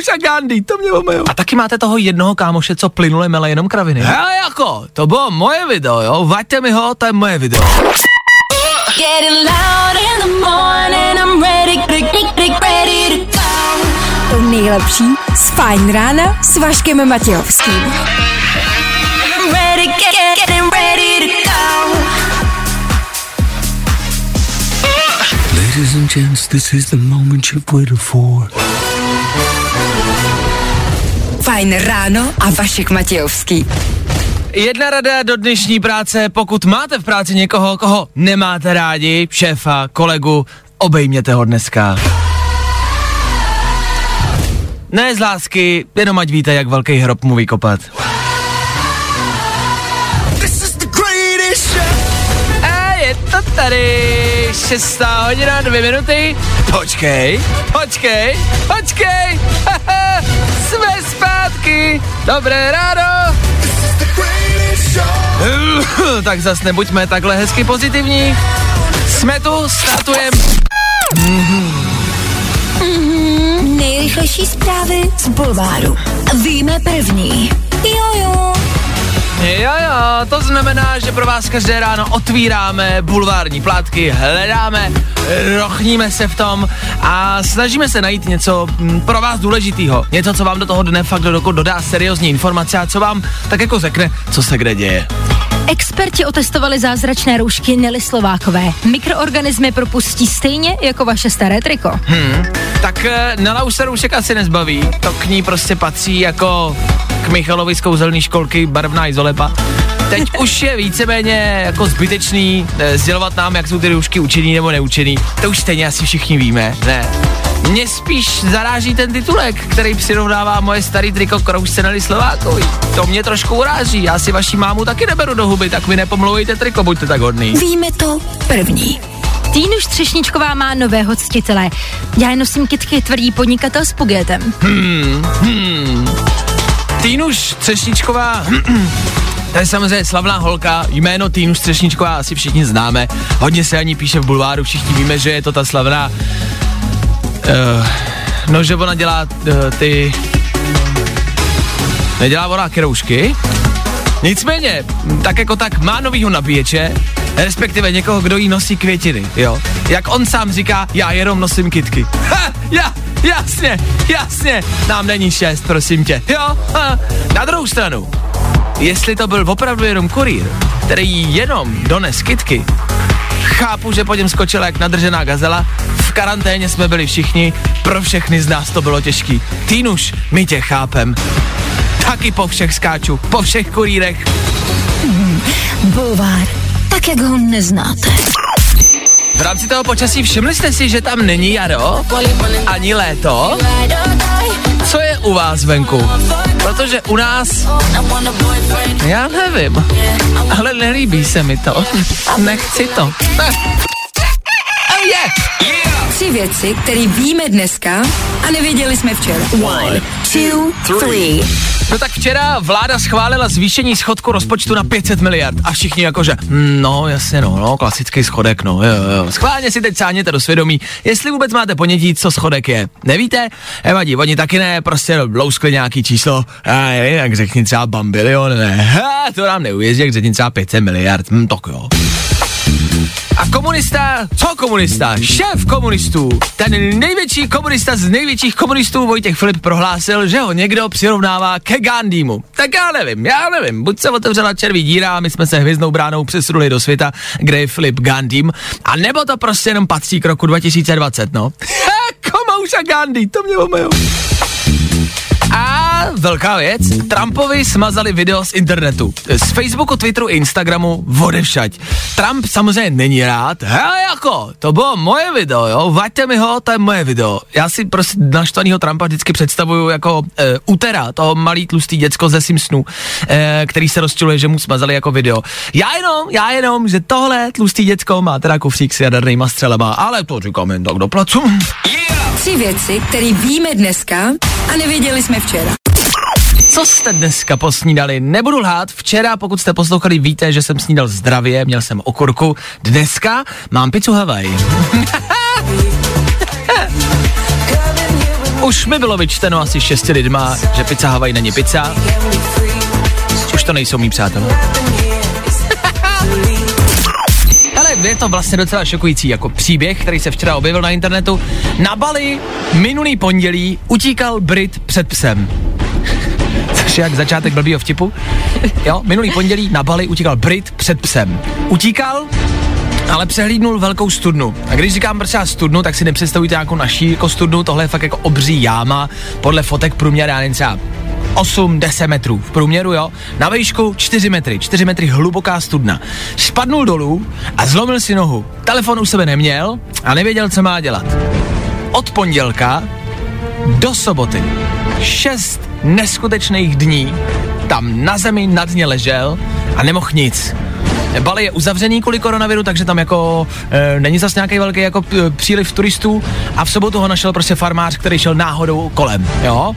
Komouša Gandhi, to mě omejou. A taky máte toho jednoho kámoše, co plynule mele jenom kraviny. Hele jako, to bylo moje video, jo, vaďte mi ho, to je moje video. To nejlepší z Fajn rána s Vaškem Matějovským. Ladies and gents, this is the moment you've waited for. Fajn ráno a Vašek Matějovský. Jedna rada do dnešní práce, pokud máte v práci někoho, koho nemáte rádi, šéfa, kolegu, obejměte ho dneska. Ne z lásky, jenom ať víte, jak velký hrob mu vykopat. A je to tady, šestá hodina, dvě minuty. Počkej, počkej, počkej, haha, jsme zpátky, dobré ráno. tak zas nebuďme takhle hezky pozitivní. Jsme tu, startujeme. Nejrychlejší zprávy z Bulváru. Víme první. Jojo. Jo, jo, to znamená, že pro vás každé ráno otvíráme bulvární plátky, hledáme, rochníme se v tom a snažíme se najít něco mm, pro vás důležitého. Něco, co vám do toho dne fakt do dodá seriózní informace a co vám tak jako řekne, co se kde děje. Experti otestovali zázračné roušky Nelly Slovákové. Mikroorganismy propustí stejně jako vaše staré triko. Hmm, tak Nela už se roušek asi nezbaví, to k ní prostě patří jako k Michalovi z kouzelný školky barvná izolepa. Teď už je víceméně jako zbytečný eh, sdělovat nám, jak jsou ty roušky učený nebo neučený. To už stejně asi všichni víme, ne? Mě spíš zaráží ten titulek, který přirovnává moje starý triko k roušce Nelly Slovákovi. To mě trošku uráží, já si vaší mámu taky neberu do huby, tak mi nepomlouvejte triko, buďte tak hodný. Víme to první. Týnuš Třešničková má nového ctitele. Já nosím kitky tvrdý podnikatel s Pugetem. Hmm, hmm. Týnuš Třešničková, to je samozřejmě slavná holka, jméno Týnuš Třešničková asi všichni známe, hodně se ani píše v bulváru, všichni víme, že je to ta slavná, uh, no že ona dělá uh, ty, nedělá ona kroužky, nicméně, tak jako tak má novýho nabíječe, respektive někoho, kdo jí nosí květiny, jo. Jak on sám říká, já jenom nosím kitky. Ha, já, jasně, jasně, nám není šest, prosím tě, jo. Ha. Na druhou stranu, jestli to byl opravdu jenom kurýr, který jenom dones kitky, chápu, že po něm skočila jak nadržená gazela, v karanténě jsme byli všichni, pro všechny z nás to bylo těžký. Týnuš, my tě chápem. Taky po všech skáču, po všech kurýrech. Bulvár. Tak, jak ho neznáte. V rámci toho počasí všimli jste si, že tam není jaro? Ani léto? Co je u vás venku? Protože u nás, já nevím, ale nelíbí se mi to. Nechci to. Oh yeah. Tři věci, které víme dneska a nevěděli jsme včera. One, two, three. No tak včera vláda schválila zvýšení schodku rozpočtu na 500 miliard a všichni jakože, hm, no jasně no, no, klasický schodek, no, jo, jo. Schválně si teď sáhněte do svědomí, jestli vůbec máte ponětí, co schodek je. Nevíte? Nevadí, oni taky ne, prostě louskli nějaký číslo, a nevím, jak řekni třeba bambilion, ne, ha, to nám neujezdí, jak řekni třeba 500 miliard, hm, tak jo. A komunista, co komunista? Šéf komunistů, ten největší komunista z největších komunistů Vojtěch Filip prohlásil, že ho někdo přirovnává ke Gandhimu. Tak já nevím, já nevím, buď se otevřela červí díra a my jsme se hvězdnou bránou přesunuli do světa, kde je Filip Gandhim, a nebo to prostě jenom patří k roku 2020, no. Komouša Gandhi, to mě omejou. A velká věc, Trumpovi smazali video z internetu. Z Facebooku, Twitteru i Instagramu, odevšať. Trump samozřejmě není rád. Hele jako, to bylo moje video, jo, vaďte mi ho, to je moje video. Já si prostě naštvanýho Trumpa vždycky představuju jako e, utera, toho malý tlustý děcko ze Simpsonu, e, který se rozčiluje, že mu smazali jako video. Já jenom, já jenom, že tohle tlustý děcko má teda kufřík s jadernýma střelama, ale to říkám jen tak do placu. Tři věci, které víme dneska a nevěděli jsme včera. Co jste dneska posnídali? Nebudu lhát, včera, pokud jste poslouchali, víte, že jsem snídal zdravě, měl jsem okurku. Dneska mám pizzu Hawaii. Už mi bylo vyčteno asi šesti lidma, že pizza Hawaii není pizza. Už to nejsou mý přátelé. Ale je to vlastně docela šokující jako příběh, který se včera objevil na internetu. Na Bali minulý pondělí utíkal Brit před psem. Což je jak začátek blbýho vtipu. Jo, minulý pondělí na Bali utíkal Brit před psem. Utíkal, ale přehlídnul velkou studnu. A když říkám prostě studnu, tak si nepředstavujte jako naší jako studnu, tohle je fakt jako obří jáma, podle fotek průměr, já nevím, třeba 8-10 metrů v průměru, jo. Na výšku 4 metry, 4 metry hluboká studna. Spadnul dolů a zlomil si nohu. Telefon u sebe neměl a nevěděl, co má dělat. Od pondělka do soboty. Šest neskutečných dní tam na zemi na dně ležel a nemohl nic. Bali je uzavřený kvůli koronaviru, takže tam jako e, není zas nějaký velký jako příliv turistů a v sobotu ho našel prostě farmář, který šel náhodou kolem, jo.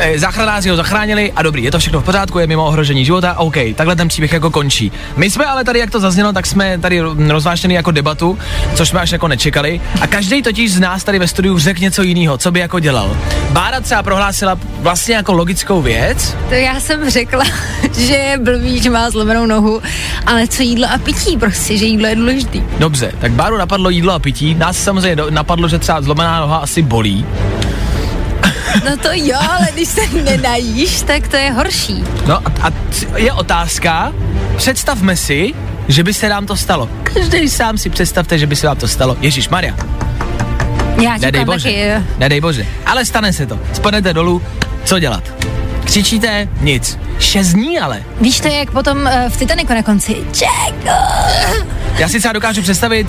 E, záchranáři ho zachránili a dobrý, je to všechno v pořádku, je mimo ohrožení života, OK, takhle ten příběh jako končí. My jsme ale tady, jak to zaznělo, tak jsme tady rozváštěni jako debatu, což jsme až jako nečekali. A každý totiž z nás tady ve studiu řekl něco jiného, co by jako dělal. Bára třeba prohlásila vlastně jako logickou věc. To já jsem řekla, že je blbý, že má zlomenou nohu, ale co jídlo a pití prostě, že jídlo je důležitý. Dobře, tak Báru napadlo jídlo a pití, nás samozřejmě napadlo, že třeba zlomená noha asi bolí. No to jo, ale když se nenajíš, tak to je horší. No a, a je otázka, představme si, že by se nám to stalo. Každý sám si představte, že by se vám to stalo. Ježíš Maria. Já Nedej bože. taky. Nedej bože. Ale stane se to. Spadnete dolů, co dělat? Křičíte? Nic. Šest dní ale. Víš to, je jak potom uh, v Titaniku na konci. Jack! Já si třeba dokážu představit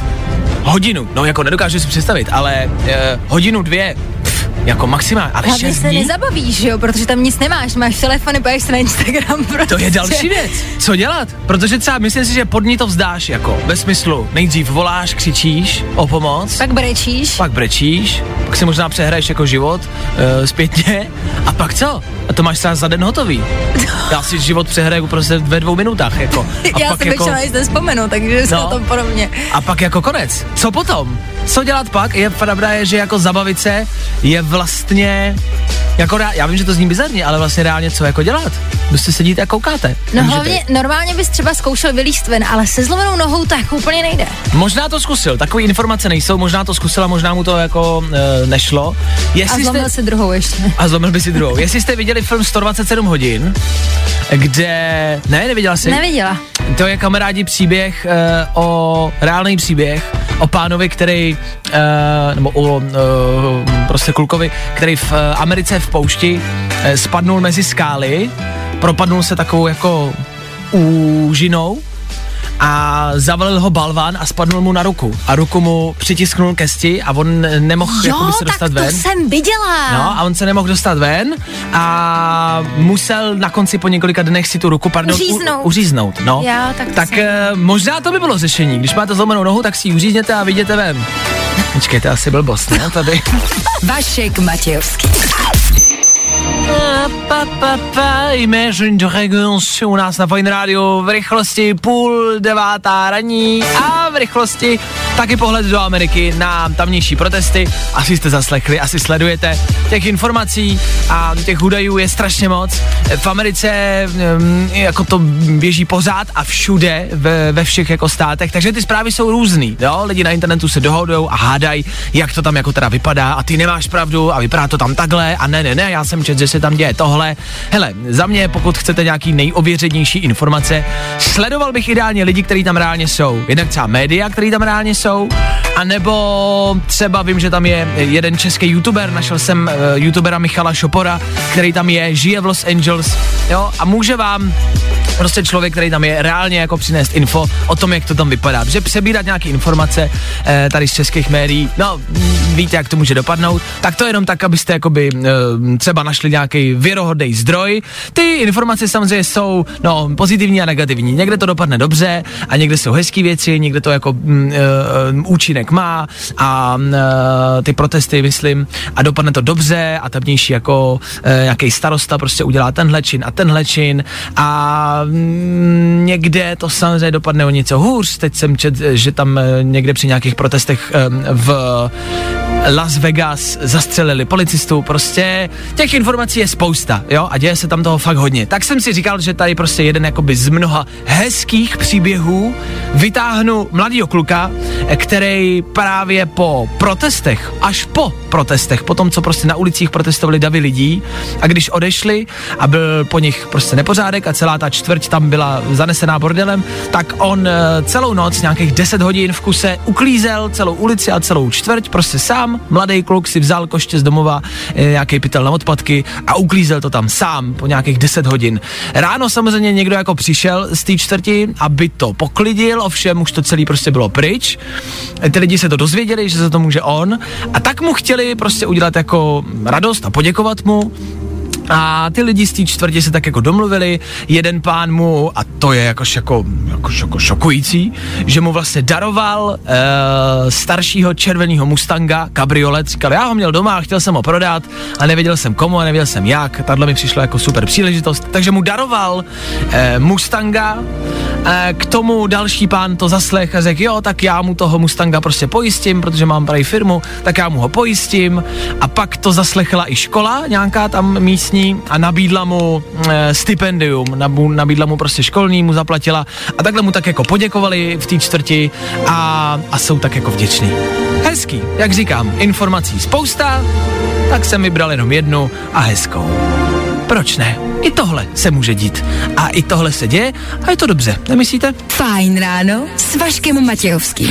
hodinu. No jako nedokážu si představit, ale eh, hodinu, dvě. Jako maximálně. Ale Hlavně šest se dní? nezabavíš, jo, protože tam nic nemáš, máš telefony, pojedeš se na Instagram. Prostě. To je další věc. Co dělat? Protože třeba myslím si, že pod ní to vzdáš jako ve smyslu nejdřív voláš, křičíš o pomoc, Pak brečíš. pak brečíš, pak si možná přehraješ jako život uh, zpětně a pak co? To máš za den hotový. Já si život přehraju prostě ve dvou minutách jako. A Já pak si jako, většinou nic nespomenu, takže no. to podobně. a pak jako konec. Co potom? Co dělat pak? Je pravda je, že jako zabavit se je vlastně jako rá, já vím, že to zní bizarně, ale vlastně reálně co jako dělat? Prostě sedíte a koukáte. No Nemůžete. hlavně normálně bys třeba zkoušel vylíst ven, ale se zlomenou nohou to jako úplně nejde. Možná to zkusil, takové informace nejsou, možná to zkusil a možná mu to jako e, nešlo. A Jestli zlomil jste, si druhou ještě. a zlomil by si druhou. Jestli jste viděli film 127 hodin, kde... Ne, neviděla jsi? Neviděla. To je kamarádi příběh e, o... Reálný příběh o pánovi, který... E, nebo o e, prostě klukovi, který v e, Americe v poušti e, spadnul mezi skály, propadnul se takovou jako úžinou a zavalil ho balván a spadnul mu na ruku. A ruku mu přitisknul ke zdi a on nemohl Jo, se tak dostat to ven. jsem viděla. No a on se nemohl dostat ven a musel na konci po několika dnech si tu ruku, pardon, Uříznout. U, uříznout. No. Jo, tak to tak jsem- eh, možná to by bylo řešení. Když máte zlomenou nohu, tak si ji uřízněte a vyjděte ven. Počkejte, asi blbost, ne? Tady. Vašek Matějovský. Imagine Dragons u nás na Fine Radio v rychlosti půl devátá raní a v rychlosti taky pohled do Ameriky na tamnější protesty. Asi jste zaslechli, asi sledujete. Těch informací a těch údajů je strašně moc. V Americe mm, jako to běží pořád a všude ve, ve všech jako státech, takže ty zprávy jsou různý. Jo? Lidi na internetu se dohodou a hádají, jak to tam jako teda vypadá a ty nemáš pravdu a vypadá to tam takhle a ne, ne, ne, já jsem čet, že se tam děje tohle. Hele, za mě, pokud chcete nějaký nejověřenější informace, sledoval bych ideálně lidi, kteří tam reálně jsou. Jednak třeba média, který tam reálně jsou, anebo třeba vím, že tam je jeden český youtuber, našel jsem uh, youtubera Michala Šopora, který tam je, žije v Los Angeles, jo, a může vám prostě člověk, který tam je, reálně jako přinést info o tom, jak to tam vypadá. Že přebírat nějaké informace eh, tady z českých médií, no víte, jak to může dopadnout, tak to jenom tak, abyste jakoby eh, třeba našli nějaký věrohodný zdroj. Ty informace samozřejmě jsou no, pozitivní a negativní. Někde to dopadne dobře a někde jsou hezké věci, někde to jako mm, eh, účinek má a eh, ty protesty, myslím, a dopadne to dobře a tamnější jako eh, nějaký starosta prostě udělá tenhle čin a tenhle čin a někde to samozřejmě dopadne o něco hůř. Teď jsem čet, že tam eh, někde při nějakých protestech eh, v Las Vegas, zastřelili policistu, prostě těch informací je spousta, jo, a děje se tam toho fakt hodně. Tak jsem si říkal, že tady prostě jeden jakoby z mnoha hezkých příběhů vytáhnu mladýho kluka, který právě po protestech, až po protestech, po tom, co prostě na ulicích protestovali davy lidí a když odešli a byl po nich prostě nepořádek a celá ta čtvrť tam byla zanesená bordelem, tak on eh, celou noc, nějakých 10 hodin v kuse, uklízel celou ulici a celou čtvrť, prostě sám, mladý kluk si vzal koště z domova, eh, nějaký pytel na odpadky a uklízel to tam sám po nějakých 10 hodin. Ráno samozřejmě někdo jako přišel z té čtvrti, aby to poklidil, ovšem už to celý prostě bylo pryč. Ty lidi se to dozvěděli, že se to může on a tak mu chtěli prostě udělat jako radost a poděkovat mu a ty lidi z té čtvrtě se tak jako domluvili, jeden pán mu, a to je jako, jako, jako, jako šokující, že mu vlastně daroval e, staršího červeného Mustanga, kabriolet, říkal, já ho měl doma, chtěl jsem ho prodat a nevěděl jsem komu a nevěděl jsem jak, tahle mi přišla jako super příležitost, takže mu daroval e, Mustanga, e, k tomu další pán to zaslech a řekl, jo, tak já mu toho Mustanga prostě pojistím, protože mám tady firmu, tak já mu ho pojistím. A pak to zaslechla i škola, nějaká tam místní a nabídla mu e, stipendium, nabídla mu prostě školní, mu zaplatila a takhle mu tak jako poděkovali v té čtvrti a, a jsou tak jako vděční. Hezký, jak říkám, informací spousta, tak jsem vybral jenom jednu a hezkou. Proč ne? I tohle se může dít. A i tohle se děje a je to dobře, nemyslíte? Fajn ráno s Vaškem Matějovským.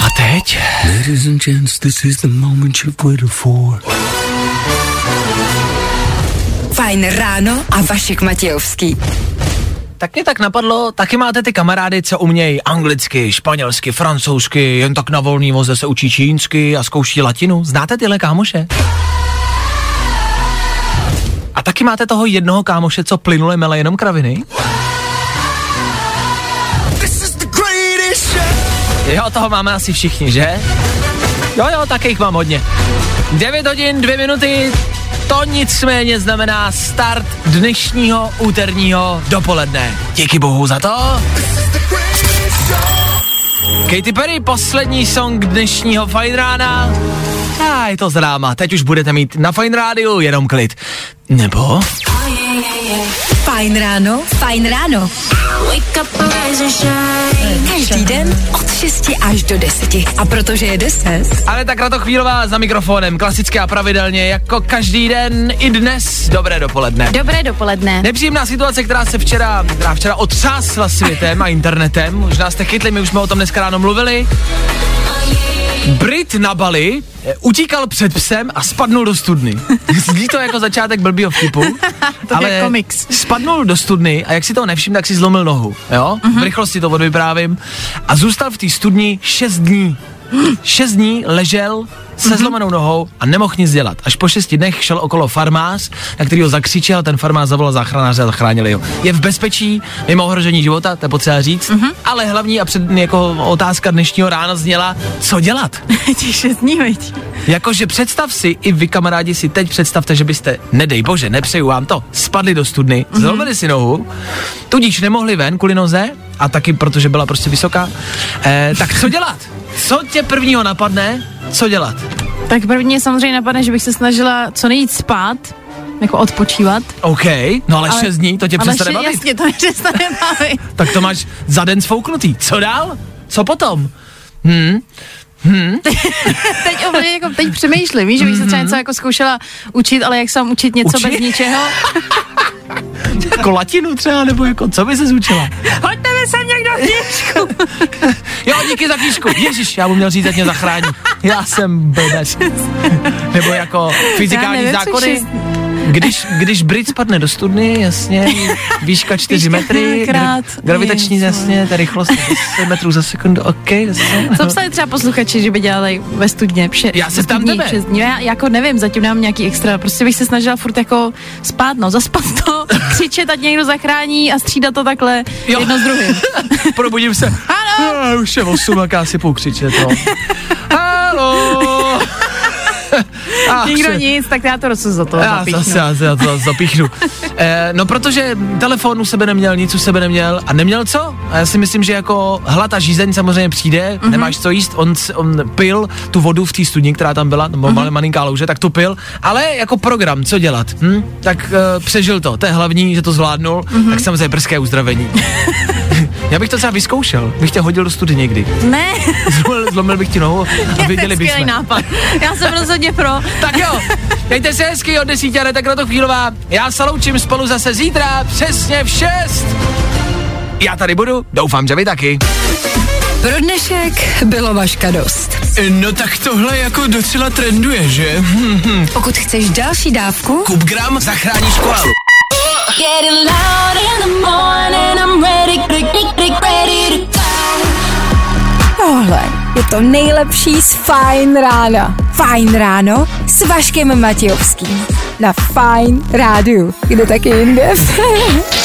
A teď? Ladies and gents, this is the moment you've waited for. Fajn ráno a Vašek Matějovský. Tak mě tak napadlo, taky máte ty kamarády, co umějí anglicky, španělsky, francouzsky, jen tak na volný voze se učí čínsky a zkouší latinu. Znáte tyhle kámoše? A taky máte toho jednoho kámoše, co plynule mele jenom kraviny? Jo, toho máme asi všichni, že? Jo, jo, taky jich mám hodně. 9 hodin, 2 minuty, to nicméně znamená start dnešního úterního dopoledne. Díky bohu za to. Katy Perry, poslední song dnešního Fine Rána. A je to známa, teď už budete mít na Fine Rádiu jenom klid. Nebo? Fajn ráno, fajn ráno. Každý den od 6 až do 10. A protože je 10. Ale tak Chvílová za mikrofonem, klasicky a pravidelně, jako každý den i dnes. Dobré dopoledne. Dobré dopoledne. Nepříjemná situace, která se včera, která včera otřásla světem a internetem. Možná jste chytli, my už jsme o tom dneska ráno mluvili. Brit na Bali eh, utíkal před psem a spadnul do studny. Zní to jako začátek blbýho vtipu, to ale je komiks. spadnul do studny a jak si to nevšiml, tak si zlomil nohu, jo? Mhm. V rychlosti to odvyprávím. A zůstal v té studni 6 dní. 6 dní ležel se Mhm. zlomenou nohou a nemohl nic dělat. Až po šesti dnech šel okolo farmář, na který ho zakřičel, ten farmář zavolal záchranáře a zachránili ho. Je v bezpečí, mimo ohrožení života, to je potřeba říct, Mhm. ale hlavní a před, jako otázka dnešního rána zněla, co dělat? Těch šest dní, veď. Jakože představ si, i vy kamarádi si teď představte, že byste, nedej bože, nepřeju vám to, spadli do studny, mm-hmm. zlomili si nohu, tudíž nemohli ven kvůli noze, a taky protože byla prostě vysoká, eh, tak co dělat? Co tě prvního napadne, co dělat? Tak prvně samozřejmě napadne, že bych se snažila co nejvíc spát, jako odpočívat. OK, no ale, ale 6 dní, to tě přestane bavit. jasně, to mě přestane bavit. Tak to máš za den sfouknutý. Co dál? Co potom? Teď, úplně jako, teď přemýšlím, víš, že bych se třeba něco jako zkoušela učit, ale jak se mám učit něco Učit? bez ničeho. Jako latinu třeba, nebo jako, co by se zúčila? Hoďte mi sem někdo knížku. Jo, díky za knížku. Ježíš, já mu měl říct, ať mě zachrání. Já jsem blbec. Nebo jako fyzikální nevím, zákony. Když, když Brit spadne do studny, jasně, výška 4 Výška metry, krát, gra- gravitační, ježiš, jasně, ta rychlost 10 metrů za sekundu, OK. jasně. Co psali třeba posluchači, že by dělali ve studně? Vše, Já se tebe. šest dní. Já jako nevím, zatím nemám nějaký extra. Prostě bych se snažila furt jako spát, no, zaspat to, křičet, ať někdo zachrání a střídat to takhle Jo. jedno s druhým. Probudím se. Ano. Ah, už je 8, jak já si půjdu křičet, no. Ach, Nikdo že- nic, tak já to rozsud za to Já zapíchnu. zase, já, já to zapíchnu. eh, no protože telefon u sebe neměl, nic u sebe neměl a neměl co? A já si myslím, že jako hlad a žízeň samozřejmě přijde, Mhm. mm-hmm. nemáš co jíst, on, on pil tu vodu v té studni, která tam byla, nebo Mhm. mm-hmm. malinká louže, tak tu pil, ale jako program, co dělat? Hm? Tak uh, přežil to, to je hlavní, že to zvládnul, Mhm. mm-hmm. tak samozřejmě brzké uzdravení. já bych to třeba vyzkoušel, bych tě hodil do study někdy. Ne, Zlomil, zlomil bych ti nohu a je viděli bychom. nápad. Já jsem rozhodně pro. Tak jo, mějte se hezky od desíti, ale tak na to chvílová. Já se loučím spolu zase zítra, přesně v 6. Já tady budu, doufám, že vy taky. Pro dnešek bylo vaška dost. No tak tohle jako docela trenduje, že? Pokud chceš další dávku, Kup gram zachrání školálu. Getting loud in the morning, je to nejlepší z Fajn rána. Fajn ráno s Vaškem Matějovským. Na Fajn rádiu. Kde taky jinde?